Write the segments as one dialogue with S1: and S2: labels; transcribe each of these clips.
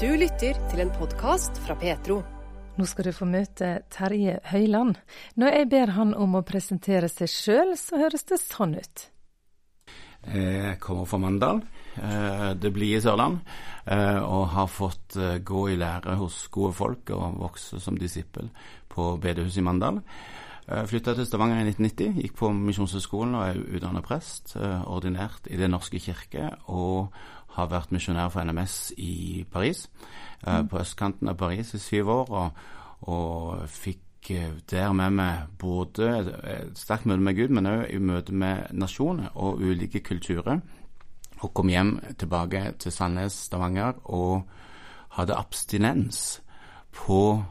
S1: Du lytter til en podkast fra Petro.
S2: Nå skal du få møte Terje Høiland. Når jeg ber han om å presentere seg sjøl, så høres det sånn ut.
S3: Jeg kommer fra Mandal. Eh, det blide Sørland. Eh, og har fått eh, gå i lære hos gode folk og vokse som disippel på bedehuset i Mandal. Flytta til Stavanger i 1990, gikk på Misjonshøgskolen og er utdannet prest. Ordinert i Den norske kirke og har vært misjonær for NMS i Paris. Mm. På østkanten av Paris i syv år. Og, og fikk der med meg både et sterkt møte med Gud, men òg i møte med nasjoner og ulike kulturer. Og kom hjem tilbake til Sandnes, Stavanger, og hadde abstinens på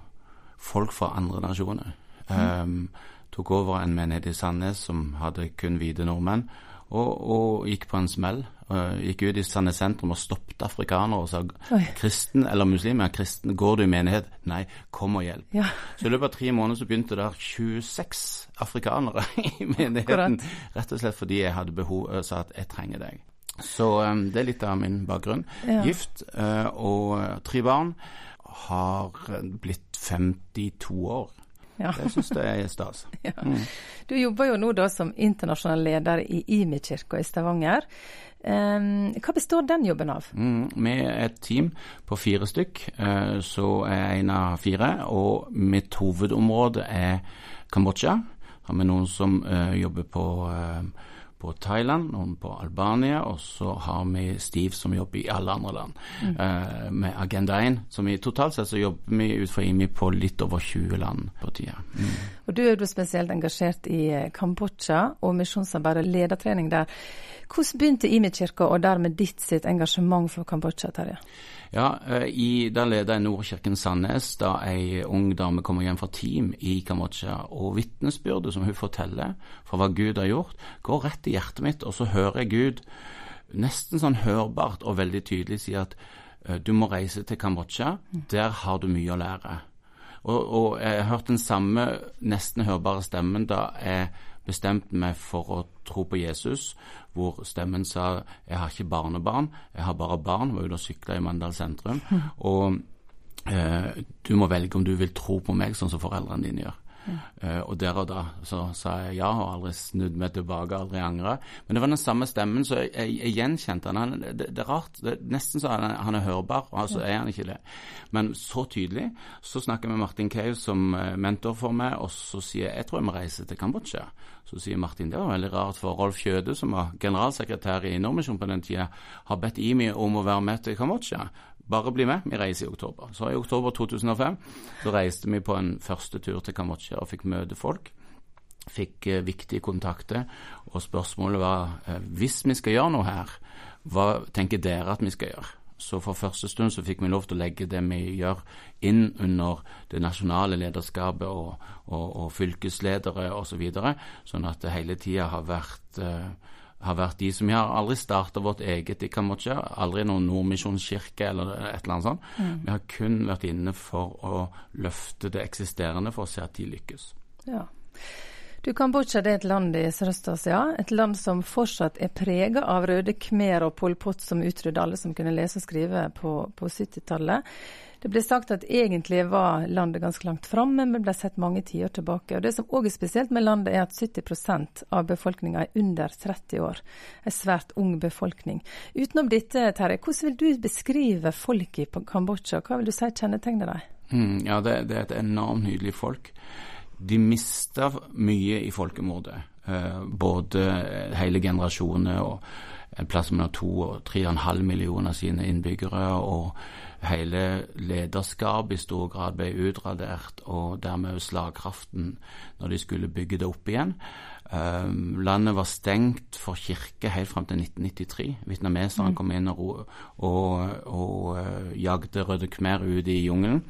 S3: folk fra andre nasjoner. Um, tok over en menighet i Sandnes som hadde kun hvite nordmenn, og, og, gikk på en smell. Gikk ut i Sandnes sentrum og stoppet afrikanere og sa Oi. kristen eller muslim er kristen, går du i menighet? Nei, kom og hjelp. Ja. Så i løpet av tre måneder så begynte det 26 afrikanere i menigheten. Akkurat. Rett og slett fordi jeg hadde behov og sa at jeg trenger deg. Så um, det er litt av min bakgrunn. Ja. Gift uh, og tre barn. Har blitt 52 år. Ja. Det syns jeg er stas. ja. mm.
S2: Du jobber jo nå da som internasjonal leder i Imi-kirka i Stavanger. Um, hva består den jobben av?
S3: Mm, vi er et team på fire stykk, uh, så er jeg en av fire. Og mitt hovedområde er Kambodsja. Har vi noen som uh, jobber på uh, på Thailand, noen på Albania, og så har vi Steve som jobber i alle andre land mm. uh, med Agenda 1. som vi, totalt sett så jobber vi ut fra IMI på litt over 20 land på tida. Mm.
S2: Og du er jo spesielt engasjert i eh, Kambodsja og misjonsarbeid og ledertrening der. Hvordan begynte IMI-kirka og dermed ditt sitt engasjement for Kambodsja, Terje?
S3: Ja, eh, i, Da leder Nordkirken Sandnes da ei ung dame kommer hjem fra team i Kambodsja. Og vitnesbyrdet som hun forteller fra hva Gud har gjort, går rett i hjertet mitt. Og så hører jeg Gud nesten sånn hørbart og veldig tydelig si at uh, du må reise til Kambodsja. Der har du mye å lære. Og, og jeg har hørt den samme nesten hørbare stemmen da jeg bestemte meg for å tro på Jesus, hvor stemmen sa 'jeg har ikke barnebarn, jeg har bare barn', var ute og sykla i Mandal sentrum. Og eh, du må velge om du vil tro på meg sånn som foreldrene dine gjør. Uh, og der og da så sa jeg ja, og aldri snudd meg tilbake, aldri angra. Men det var den samme stemmen, så jeg, jeg, jeg gjenkjente han. Det, det, det, er rart. Det, nesten så han, han er hørbar, og altså er han ikke det. Men så tydelig. Så snakker jeg med Martin Keiv som uh, mentor for meg, og så sier jeg jeg tror jeg må reise til Kambodsja. Så sier Martin det var veldig rart, for Rolf Kjøde, som var generalsekretær i Nordmisjonen på den tida, har bedt IMI om å være med til Kambodsja. Bare bli med, vi reiser i oktober. Så i oktober 2005 så reiste vi på en første tur til Kambodsja og fikk møte folk. Fikk eh, viktige kontakter, og spørsmålet var eh, hvis vi skal gjøre noe her, hva tenker dere at vi skal gjøre? Så for første stund så fikk vi lov til å legge det vi gjør inn under det nasjonale lederskapet og, og, og fylkesledere osv., så sånn at det hele tida har vært eh, har vært de som Vi har aldri starta vårt eget i Kambodsja. Aldri noen nordmisjonskirke eller et eller annet sånt. Mm. Vi har kun vært inne for å løfte det eksisterende for å se at de lykkes. Ja.
S2: Du, Kambodsja er et land i Sørøst-Asia. Et land som fortsatt er prega av røde khmer og Pol Pot som utrydda alle som kunne lese og skrive på, på 70-tallet. Det ble sagt at egentlig var landet ganske langt framme, men ble sett mange tiår tilbake. Og Det som òg er spesielt med landet, er at 70% av befolkninga er under 30 år. En svært ung befolkning. Utenom dette, Terje, hvordan vil du beskrive folket i Kambodsja? Hva vil du si kjennetegner dem?
S3: Mm, ja, det, det, er et enormt nydelig folk. De mista mye i folkemordet. Eh, både hele generasjoner og en plass mellom to og tre og en halv millioner av sine innbyggere. og hele lederskapet i stor grad ble utradert, og dermed også slagkraften når de skulle bygge det opp igjen. Um, landet var stengt for kirke helt fram til 1993. Vietnameserne mm. kom inn og, og, og uh, jagde Røde Khmer ut i jungelen,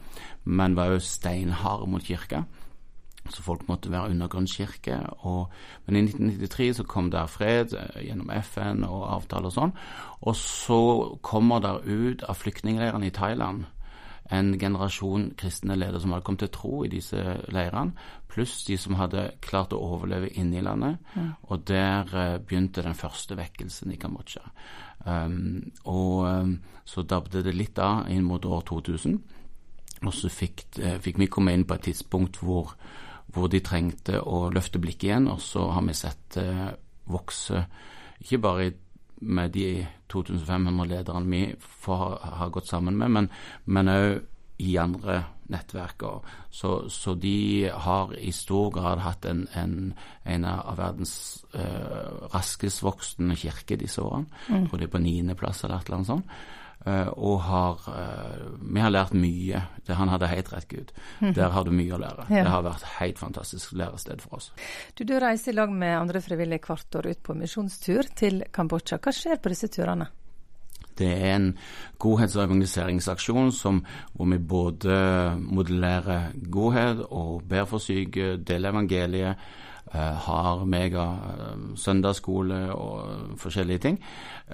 S3: men var også steinharde mot kirka. Så folk måtte være undergrunnskirke. Men i 1993 så kom der fred eh, gjennom FN og avtaler og sånn. Og så kommer der ut av flyktningleirene i Thailand en generasjon kristne ledere som hadde kommet til tro i disse leirene, pluss de som hadde klart å overleve inne i landet. Mm. Og der uh, begynte den første vekkelsen i Kambodsja. Um, og um, så dabbet det litt av inn mot år 2000. Og så fikk, fikk vi komme inn på et tidspunkt hvor, hvor, de trengte å løfte blikket igjen, og så har vi sett det vokse, ikke bare med de 2500 lederne vi har gått sammen med, men òg i andre nettverker. Så, så, de har i stor grad hatt en, en, en av verdens eh, raskest voksende kirker disse årene. Mm. Tror det er på niendeplass eller et eller annet sånt. Uh, og har uh, Vi har lært mye. Det, han hadde helt rett, Gud. Mm. Der har du mye å lære. Ja. Det har vært helt fantastisk lærested for oss.
S2: Du, du reiser i lag med andre frivillige hvert år ut på misjonstur til Kambodsja. Hva skjer på disse turene?
S3: Det er en godhets- og evangeliseringsaksjon som, hvor vi både modellerer godhet og ber for syke, deler evangeliet, har mega uh, søndagsskole og forskjellige ting.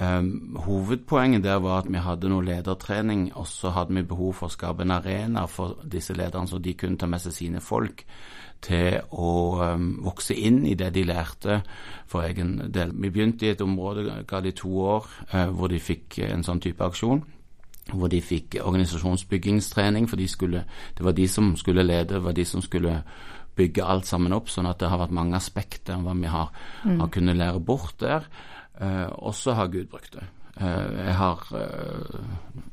S3: Um, hovedpoenget der var at vi hadde noe ledertrening, og så hadde vi behov for å skape en arena for disse lederne, så de kunne ta med seg sine folk til å vokse inn i det de lærte for egen del. Vi begynte i et område, ga de to år, hvor de fikk en sånn type aksjon. Hvor de fikk organisasjonsbyggingstrening, for de skulle, det var de som skulle lede, det var de som skulle bygge alt sammen opp, sånn at det har vært mange aspekter om hva vi har, mm. har kunnet lære bort der. Uh, og så har Gud brukt det. Uh, jeg har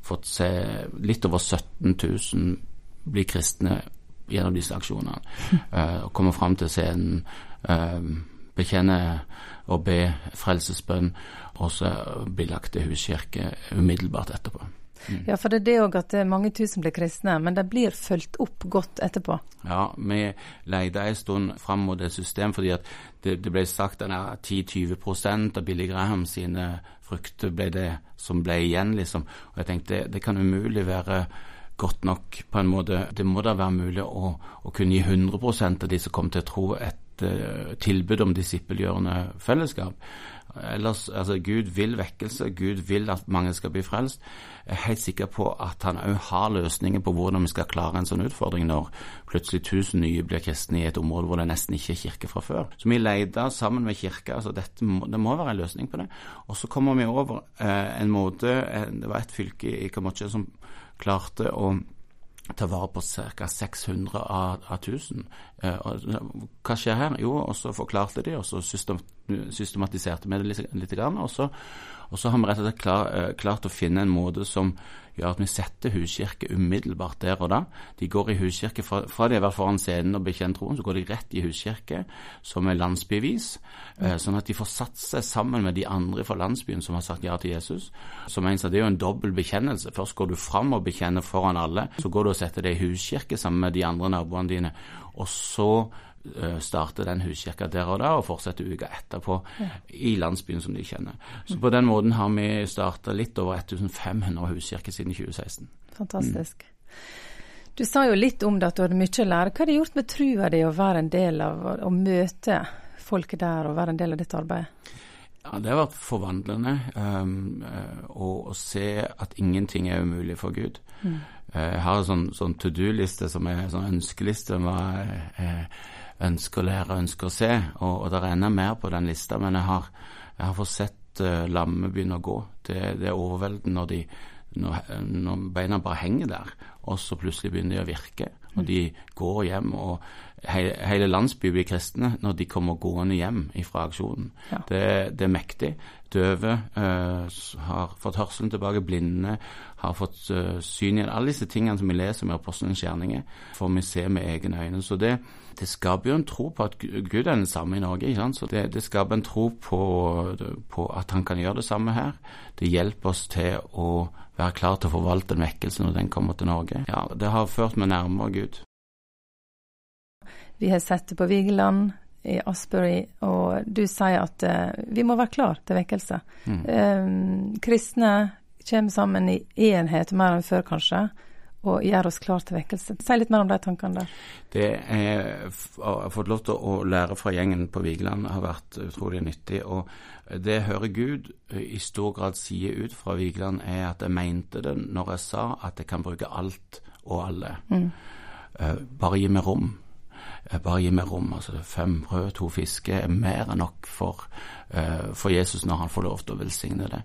S3: fått se litt over 17 000 bli kristne gjennom disse aksjonene. Uh, og komme fram til scenen, uh, bekjenne og be frelsesbønn, og så bli lagt til huskirke umiddelbart etterpå.
S2: Mm. Ja, for det er det òg at mange tusen blir kristne, men de blir fulgt opp godt etterpå.
S3: Ja, vi leide en stund fram mot det systemet, fordi at det, det ble sagt at 10-20% av Billy Graham sine frukter ble det som ble igjen, liksom. Og jeg tenkte det, kan umulig være godt nok på en måte. Det må da være mulig å, å kunne gi 100% av de som kom til å tro, et uh, tilbud om disippelgjørende fellesskap. Ellers, altså Gud vil vekkelse, Gud vil at mange skal bli frelst. Jeg er helt sikker på at han òg har løsninger på hvordan vi skal klare en sånn utfordring når plutselig tusen nye blir kristne i et område hvor det nesten ikke er kirke fra før. Så vi leter sammen med kirka. altså dette Det må være en løsning på det. Og så kommer vi over eh, en måte eh, Det var et fylke i Kambodsja som klarte å ta vare på ca. 600 av, av 1000. Eh, hva skjer her? Jo, og så forklarte de, og så systematiserte vi det litt, litt og, så, og, så, har vi rett og slett klar, eh, klart å finne en måte som gjør at vi setter huskirke umiddelbart der og da. De går i huskirke fra, fra de har vært foran scenen og bekjent troen, så går de rett i huskirke som er landsbyvis, Mm. sånn at de får satt seg sammen med de andre fra landsbyen som har sagt ja til Jesus. Som en sa, Det er jo en dobbel bekjennelse. Først går du fram og bekjenner foran alle, så går du og setter deg i huskirke sammen med de andre naboene dine, og så starter starte den huskirka der og da, og fortsetter uka etterpå ja. i landsbyen som de kjenner. Så på den måten har vi starta litt over 1500 huskirker siden 2016.
S2: Fantastisk. Mm. Du sa jo litt om det at du hadde mye å lære. Hva har det gjort med trua di å være en del av, å møte folket der og være en del av dette arbeid?
S3: Ja, Det har vært forvandlende um, å, å, se at ingenting er umulig for Gud. Mm. Uh, jeg har en sånn, sånn to do-liste som er en sånn ønskeliste. hva jeg ønsker å lære, ønsker å se. Og, og det er enda mer på den lista, men jeg har, jeg har fått sett uh, lammet begynne å gå. Det, det er overveldende når, de, når, når, beina bare henger der, og så plutselig begynner de å virke. Og de går hjem, og he, hele landsbyen blir kristne når de kommer gående hjem fra aksjonen. Ja. Det, det, er mektig. Døve uh, har fått hørselen tilbake, blinde har fått uh, syn igjen. Alle disse tingene som vi leser med apostelens gjerninger, får vi se med egne øyne. Så det, det skaper jo en tro på at Gud er den samme i Norge. Så det, det skaper en tro på, på, at han kan gjøre det samme her. Det hjelper oss til å være klar til å forvalte en vekkelse når den kommer til Norge. Ja, Det har ført meg nærmere Gud.
S2: Vi har sett det på Vigeland, i Asbury, og du sier at uh, vi må være klar til vekkelse. Mm. Um, kristne kommer sammen i enhet mer enn før, kanskje og gjør oss klar til vekkelse. Si litt mer om de tankene der.
S3: Det jeg har fått lov til å lære fra gjengen på Vigeland, har vært utrolig nyttig. Og det jeg hører Gud i stor grad sier ut fra Vigeland, er at jeg mente det når jeg sa at jeg kan bruke alt og alle. Mm. Eh, bare gi meg rom. Eh, bare gi meg rom. altså Fem brød, to fisker er mer enn nok for, uh, for Jesus når han får lov til å velsigne det.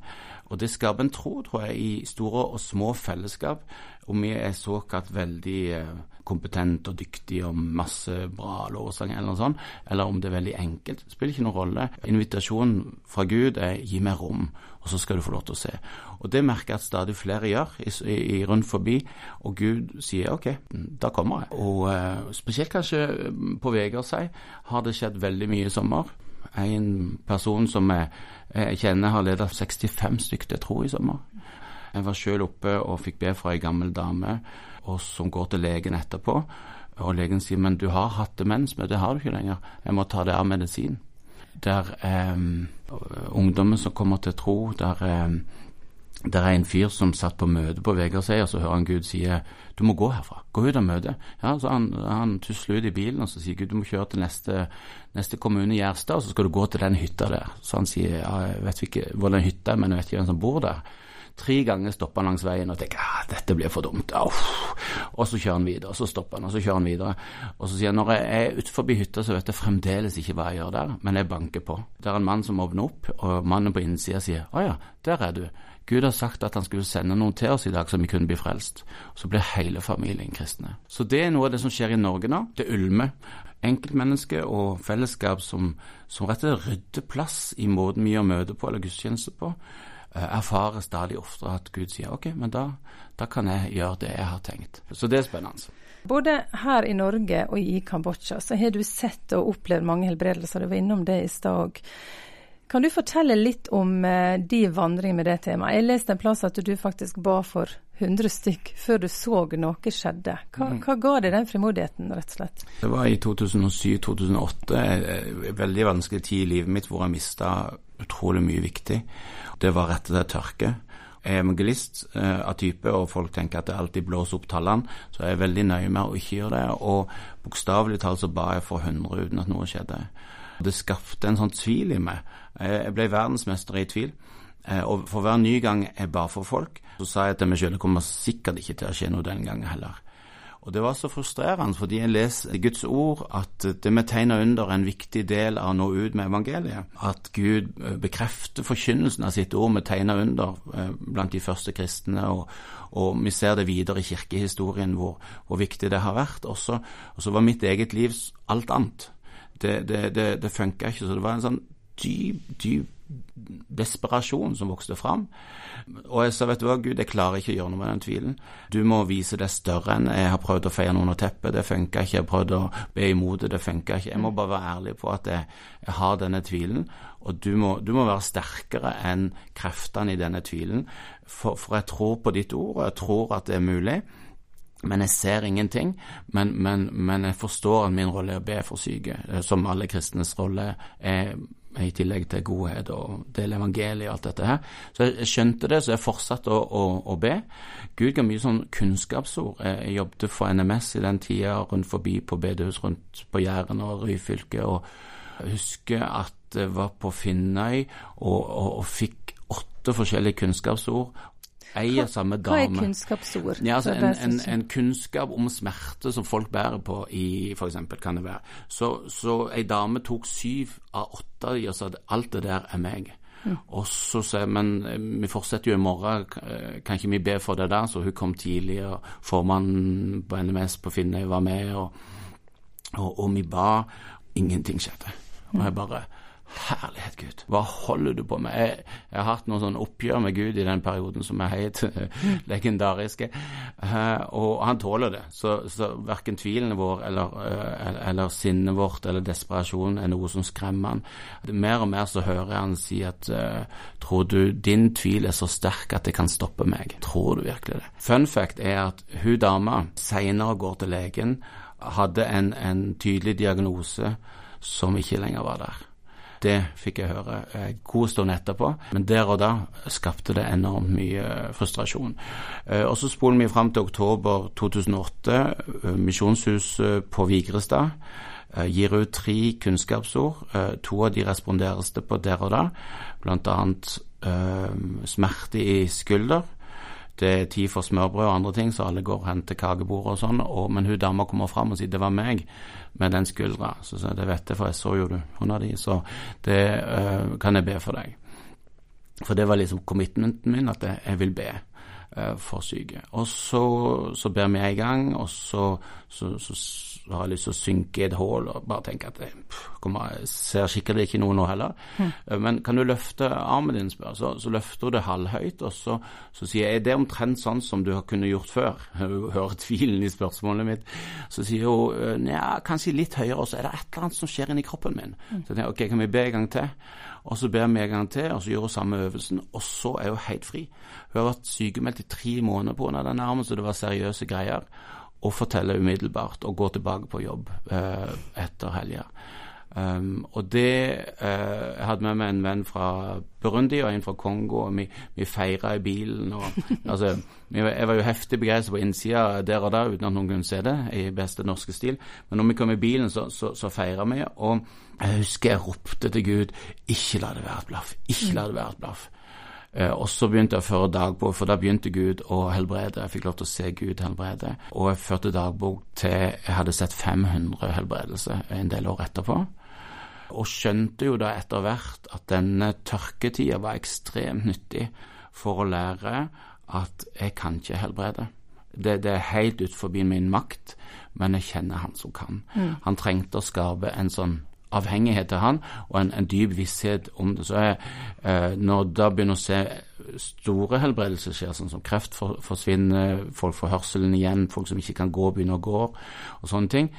S3: Og det skaper en tro, tror jeg, i store og små fellesskap. Om vi er såkalt veldig kompetente kompetent og dyktig og masse bra lovsang eller noe sånt, eller om det er veldig enkelt. Spiller ikke noen rolle. Invitasjonen fra Gud er 'gi meg rom', og så skal du få lov til å se. Og det merker jeg at stadig flere gjør i, i, rundt forbi, og Gud sier 'ok, da kommer jeg'. Og uh, spesielt kanskje på Vegårshei har det skjedd veldig mye i sommer. En person som jeg, jeg kjenner har ledet 65 stykker til tro i sommer. Jeg var sjøl oppe og fikk be fra ei gammel dame og som går til legen etterpå. Og legen sier men du har hatt demens, men det har du ikke lenger. Jeg må ta det av medisin. Der er um, ungdommen som kommer til tro. Der, um, der er en fyr som satt på møte på Vegårshei, og så hører han Gud sier du må gå herfra. Gå ut av møtet. Ja, så Han, han tusler ut i bilen og så sier Gud du må kjøre til neste, neste kommune, Gjerstad, og så skal du gå til den hytta der. Så han sier ja, jeg vet ikke hvor den hytta er, men jeg vet ikke hvem som bor der. Tre ganger stopper han langs veien og tenker ah, dette blir for dumt. Au. Og så kjører han videre, og så stopper han, og så kjører han videre. Og så sier han når jeg er utenfor hytta, så vet jeg fremdeles ikke hva jeg gjør der, men jeg banker på. Det er en mann som åpner opp, og mannen på innsida sier å ja, der er du. Gud har sagt at han skulle sende noen til oss i dag som vi kunne bli frelst. Så blir hele familien kristne. Så det er noe av det som skjer i Norge nå. Det ulmer. Enkeltmennesker og fellesskap som, som rett og slett rydder plass i måten vi gjør møte på eller gudstjeneste på. Eh, erfarer stadig oftere at Gud sier ok, men da, da, kan jeg gjøre det jeg har tenkt. Så det er spennende.
S2: Både her i Norge og i Kambodsja så har du sett og opplevd mange helbredelser. Du var innom det i stad. Kan du fortelle litt om eh, de vandringene med det temaet? Jeg leste en plass at du faktisk ba for 100 stykk før du så noe skjedde. Hva, mm. hva ga deg den frimodigheten, rett og slett?
S3: Det var i 2007-2008, en veldig vanskelig tid i livet mitt hvor jeg mista utrolig mye viktig. Det var rett og slett tørke. Jeg er evangelist eh, av type, og folk tenker at det alltid blåser opp tallene, så jeg er veldig nøye med å ikke gjøre det. Og bokstavelig talt så ba jeg for 100 uten at noe skjedde. Det skapte en sånn tvil i meg. Jeg ble verdensmester i tvil. Eh, og for hver ny gang jeg ba for folk, så sa jeg til meg selv det kommer sikkert ikke til å skje noe den gangen heller. Og det var så frustrerende, fordi jeg leser Guds ord at det med tegn og under er en viktig del av å nå ut med evangeliet. At Gud eh, bekrefter forkynnelsen av sitt ord med tegn og under eh, blant de første kristne. Og, og, vi ser det videre i kirkehistorien hvor, hvor viktig det har vært. Og så var mitt eget liv alt annet. Det, det, det, det funka ikke. Så det var en sånn dyp, dyp desperasjon som vokste fram. Og jeg sa, vet du hva, Gud, jeg klarer ikke å gjøre noe med den tvilen. Du må vise det større enn jeg har prøvd å feie noen under teppet. Det funka ikke. Jeg har prøvd å be imot det. Det funka ikke. Jeg må bare være ærlig på at jeg, jeg har denne tvilen. Og du må, du må, være sterkere enn kreftene i denne tvilen. For, for jeg tror på ditt ord, og jeg tror at det er mulig. Men jeg ser ingenting. Men, men, men, jeg forstår at min rolle er å be for syke, som alle kristnes rolle er i tillegg til godhet og del evangeliet og alt dette her. Så jeg skjønte det, så jeg fortsatte å, å, å be. Gud ga mye sånn kunnskapsord. Jeg jobbet for NMS i den tida rundt forbi på bedehus rundt på Jæren og Ryfylke, og jeg husker at jeg var på Finnøy og, og, og fikk åtte forskjellige kunnskapsord eier samme dame.
S2: Hva er kunnskapsord?
S3: Ja, altså en, en, en, kunnskap om smerte som folk bærer på i f.eks. kan det være. Så, så ei dame tok syv av åtte av de og sa at alt det der er meg. Mm. Og så jeg men eh, vi fortsetter jo i morgen, eh, kan ikke vi be for det der? Så hun kom tidlig, og formannen på NMS på Finnøy var med, og, og, og vi ba. Ingenting skjedde. Og jeg bare Herlighet, Gud. Hva holder du på med? Jeg, jeg har hatt noen sånn oppgjør med Gud i den perioden som er helt legendariske. Uh, og han tåler det. Så, så verken tvilen vår eller, uh, eller, sinnet vårt eller desperasjonen er noe som skremmer han. Mer og mer så hører jeg han si at uh, tror du din tvil er så sterk at det kan stoppe meg? Tror du virkelig det? Fun fact er at hun dama seinere går til legen, hadde en, en tydelig diagnose som ikke lenger var der. Det fikk jeg høre en god stund etterpå, men der og da skapte det enormt mye frustrasjon. Eh, og så spoler vi fram til oktober 2008. Eh, Misjonshuset på Vigrestad eh, gir ut tre kunnskapsord. To av de responderes det på der og da, bl.a. smerte i skulder det er tid for smørbrød og andre ting, så alle går hen til kakebordet og sånn. Og, men hun dama kommer fram og sier 'det var meg med den skuldra'. Så sier det vet jeg, for jeg så jo du hånda di, så det uh, kan jeg be for deg. For det var liksom commitmenten min, at jeg vil be for syke. Og så, så ber vi en gang, og så, så, så, har jeg lyst til å synke i et hull og bare tenke at jeg, kommer, ser skikkelig ikke noe nå heller. Mm. Men kan du løfte armen din, spør så, så løfter hun det halvhøyt, og så, så sier jeg er det omtrent sånn som du har kunnet gjort før. Hun hører tvilen i spørsmålet mitt. Så sier hun nja, kanskje litt høyere, og så er det et eller annet som skjer inni kroppen min. Mm. Så jeg tenker ok, kan vi be en gang til? Og så ber vi en gang til, og så gjør hun samme øvelsen, og så er hun helt fri. Hun har vært sykemeldt i tre måneder pga. den armen, så det var seriøse greier og fortelle umiddelbart og gå tilbake på jobb eh, etter helga. Um, og det eh, Jeg hadde med meg en venn fra Burundi og en fra Kongo, og vi, vi feira i bilen. Og, altså, jeg var jo heftig begeistra på innsida der og der uten at noen kunne se det, i beste norske stil. Men når vi kom i bilen, så, så, så feira vi. Og jeg husker jeg ropte til Gud ikke la det være et blaff. Ikke la det være et blaff. Eh, og så begynte jeg å føre dagbok, for da begynte Gud å helbrede. Jeg fikk lov til å se Gud helbrede. Og jeg førte dagbok til jeg hadde sett 500 helbredelser en del år etterpå. Og skjønte jo da etter hvert at denne tørketida var ekstremt nyttig for å lære at jeg kan ikke helbrede. Det, det er helt utenfor min makt, men jeg kjenner han som kan. Mm. Han trengte å skape en sånn avhengighet til han, og en, en dyp visshet om det. Så jeg, eh, når da begynner å se store helbredelser skjer, sånn som kreft for, forsvinner, folk får hørselen igjen, folk som ikke kan gå, begynner å gå, og sånne ting,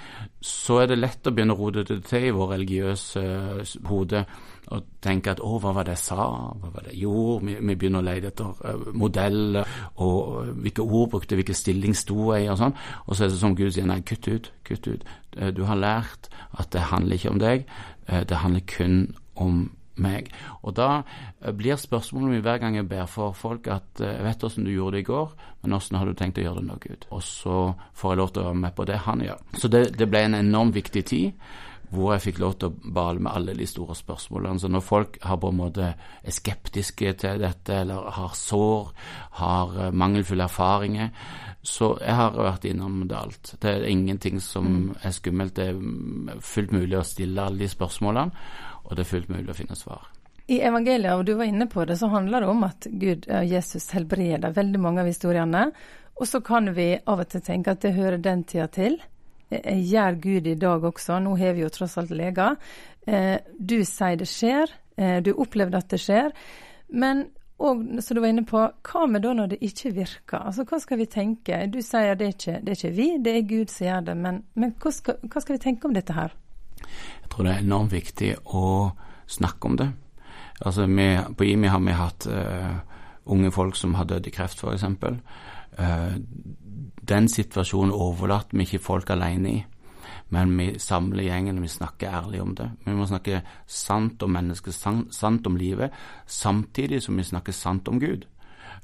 S3: så er det lett å begynne å rote det til i vår religiøse hode. hode og tenke at å, hva var det jeg sa, hva var det jeg gjorde, vi, vi begynner å lete etter uh, modeller, og uh, hvilke ord brukte, hvilken stilling sto jeg i, og sånn, og så er det som Gud sier, nei, kutt ut, kutt ut. Du har lært at det handler ikke om deg, det handler kun om meg. Og da eh, blir spørsmålet mitt hver gang jeg ber for folk at eh, jeg vet åssen du gjorde det i går, men åssen har du tenkt å gjøre det nå, Gud? Og så får jeg lov til å være med på det han gjør. Så det, det ble en enormt viktig tid hvor jeg fikk lov til å bale med alle de store spørsmålene. Så når folk har på en måte er skeptiske til dette, eller har sår, har eh, mangelfulle erfaringer, så jeg har vært innom det alt. Det er ingenting som mm. er skummelt. Det er fullt mulig å stille alle de spørsmålene og det er fullt mulig å finne svar.
S2: I evangeliet, og du var inne på det, så handler det om at Gud, og Jesus helbreder veldig mange av historiene. Og så kan vi av og til tenke at det hører den tida til. Eh, gjør Gud i dag også, nå har vi jo tross alt leger. Eh, du sier det skjer, eh, du opplevde at det skjer. Men og som du var inne på, hva med da når det ikke virker? Altså, Hva skal vi tenke? Du sier det er ikke, det er ikke vi, det er Gud som gjør det. Men, men hva, skal, hva skal vi tenke om dette her?
S3: Jeg tror det er enormt viktig å snakke om det. Altså, vi, på IMI har vi hatt uh, unge folk som har dødd i kreft, f.eks. Uh, den situasjonen overlater vi ikke folk alene i. Men vi samler gjengen og vi snakker ærlig om det. Vi må snakke sant om mennesket, sant, sant om livet, samtidig som vi snakker sant om Gud.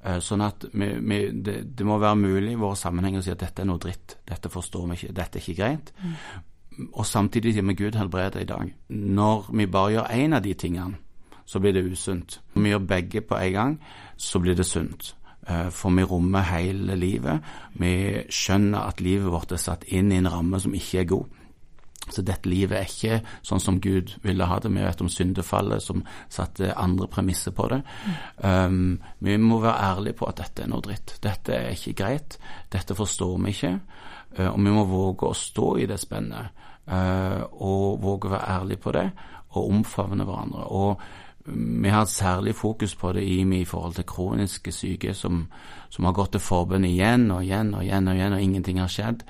S3: Uh, sånn at vi, vi, det, det, må være mulig i våre sammenhenger å si at dette er noe dritt, dette forstår vi ikke, dette er ikke greit. Mm og samtidig sier vi Gud helbreder i dag. Når vi bare gjør én av de tingene, så blir det usunt. Når vi gjør begge på en gang, så blir det sunt. Eh, for vi rommer hele livet. Vi skjønner at livet vårt er satt inn i en ramme som ikke er god. Så dette livet er ikke sånn som Gud ville ha det. Vi vet om syndefallet som satte andre premisser på det. Um, vi må være ærlige på at dette er noe dritt. Dette er ikke greit. Dette forstår vi ikke. Uh, og vi må våge å stå i det spennet. Uh, og våge å være ærlige på det, og omfavne hverandre. Og vi har hatt særlig fokus på det i, i forhold til kroniske syke som, som har gått til forbund igjen og igjen og igjen, og igjen, og ingenting har skjedd.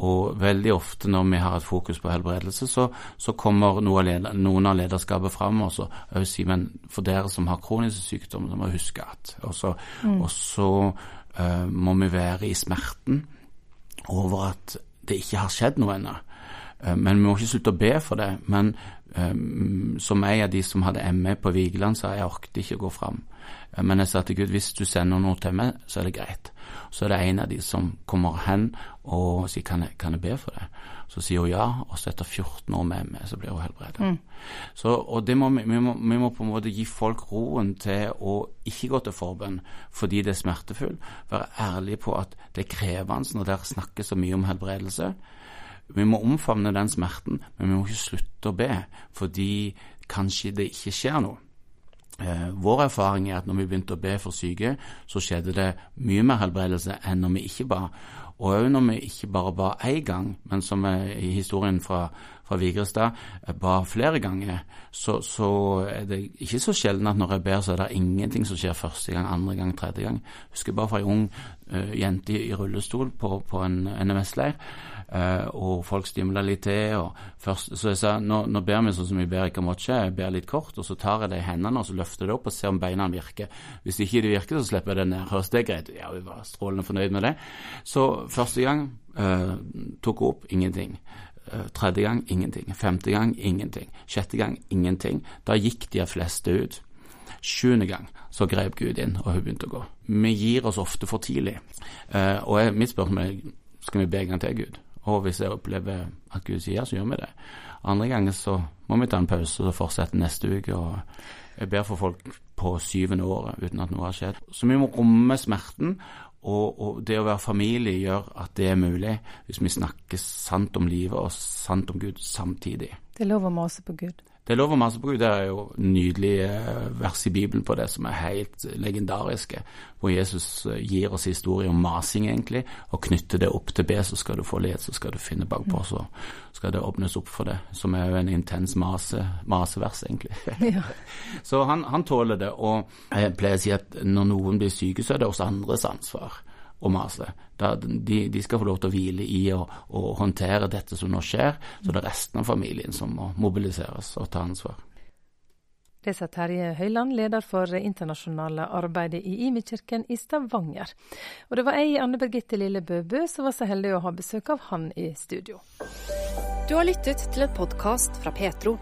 S3: Og veldig ofte når vi har et fokus på helbredelse, så, så kommer noen av lederskapet fram og så si, men for dere som har kroniske sykdommer, må huske at Og så, mm. og så uh, må vi være i smerten over at det ikke har skjedd noe ennå. Uh, men vi må ikke slutte å be for det. Men um, som en av de som hadde ME på Vigeland, sa jeg orket ikke å gå fram. Uh, men jeg sa til Gud hvis du sender noe til meg, så er det greit. Så er det en av de som kommer hen og sier kan jeg, kan jeg be for det? Så sier hun ja, og så etter 14 år med meg, så blir hun helbredet. Mm. Så, og det må, vi, må, vi må på en måte gi folk roen til å ikke gå til forbønn fordi det er smertefullt. Være ærlige på at det er krevende når dere snakker så mye om helbredelse. Vi må omfavne den smerten, men vi må ikke slutte å be fordi kanskje det ikke skjer noe. Eh, vår erfaring er at når vi begynte å be for syke, så skjedde det mye mer helbredelse enn når vi ikke ba. Og òg når vi ikke bare ba én gang, men som i historien fra, fra Vigrestad eh, ba flere ganger, så, så, er det ikke så sjelden at når jeg ber, så er det ingenting som skjer første gang, andre gang, tredje gang. Jeg husker bare fra ei ung uh, jente i rullestol på, på en NMS-leir Uh, og folk stimla litt til. og først, Så jeg sa nå, nå ber vi sånn som vi ber i Kamotje, jeg ber litt kort, og så tar jeg det i hendene og så løfter det opp og ser om beina virker. Hvis ikke det virker, så slipper jeg det ned. Høres det greit? Ja, vi var strålende fornøyd med det. Så første gang uh, tok hun opp ingenting. Uh, tredje gang ingenting. Femte gang ingenting. Sjette gang ingenting. Da gikk de fleste ut. Sjuende gang så grep Gud inn, og hun begynte å gå. Vi gir oss ofte for tidlig. og jeg, mitt spørsmål er skal vi be en gang til Gud? Og hvis jeg opplever at Gud sier, så gjør vi det. Andre ganger så må vi ta en pause og fortsette neste uke. og Jeg ber for folk på syvende året uten at noe har skjedd. Så vi må romme smerten, og, og, det å være familie gjør at det er mulig hvis vi snakker sant om livet og sant om Gud samtidig.
S2: Det er lov å mase på Gud.
S3: Det lover lov mase på Gud. Det er jo nydelige vers i Bibelen på det som er helt legendariske, hvor Jesus eh, gir oss historie om masing, egentlig, og knytter det opp til B, så skal du få led, så skal du finne bakpå, så skal det åpnes opp for det, som er jo en intens mase, masevers, egentlig. Ja. så han, han, tåler det, og jeg pleier å si at når noen blir syke, så er det også andres ansvar å mase. De, de, skal få lov til å hvile i å, håndtere dette som nå skjer, så det er resten av familien som må mobiliseres og ta ansvar.
S2: Det sa Terje Høiland, leder for det internasjonale arbeidet i Imi-kirken i Stavanger. Og det var ei, Anne Birgitte Lille Bøbø, som var så heldig å ha besøk av han i studio.
S1: Du har lyttet til en podkast fra Petro.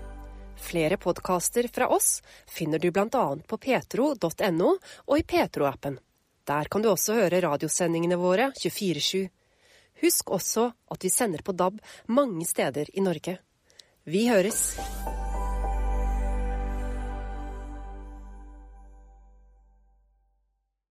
S1: Flere podkaster fra oss finner du bl.a. på petro.no og i Petro-appen. Der kan du også høre radiosendingene våre 24-7. Husk også at vi sender på DAB mange steder i Norge. Vi høres!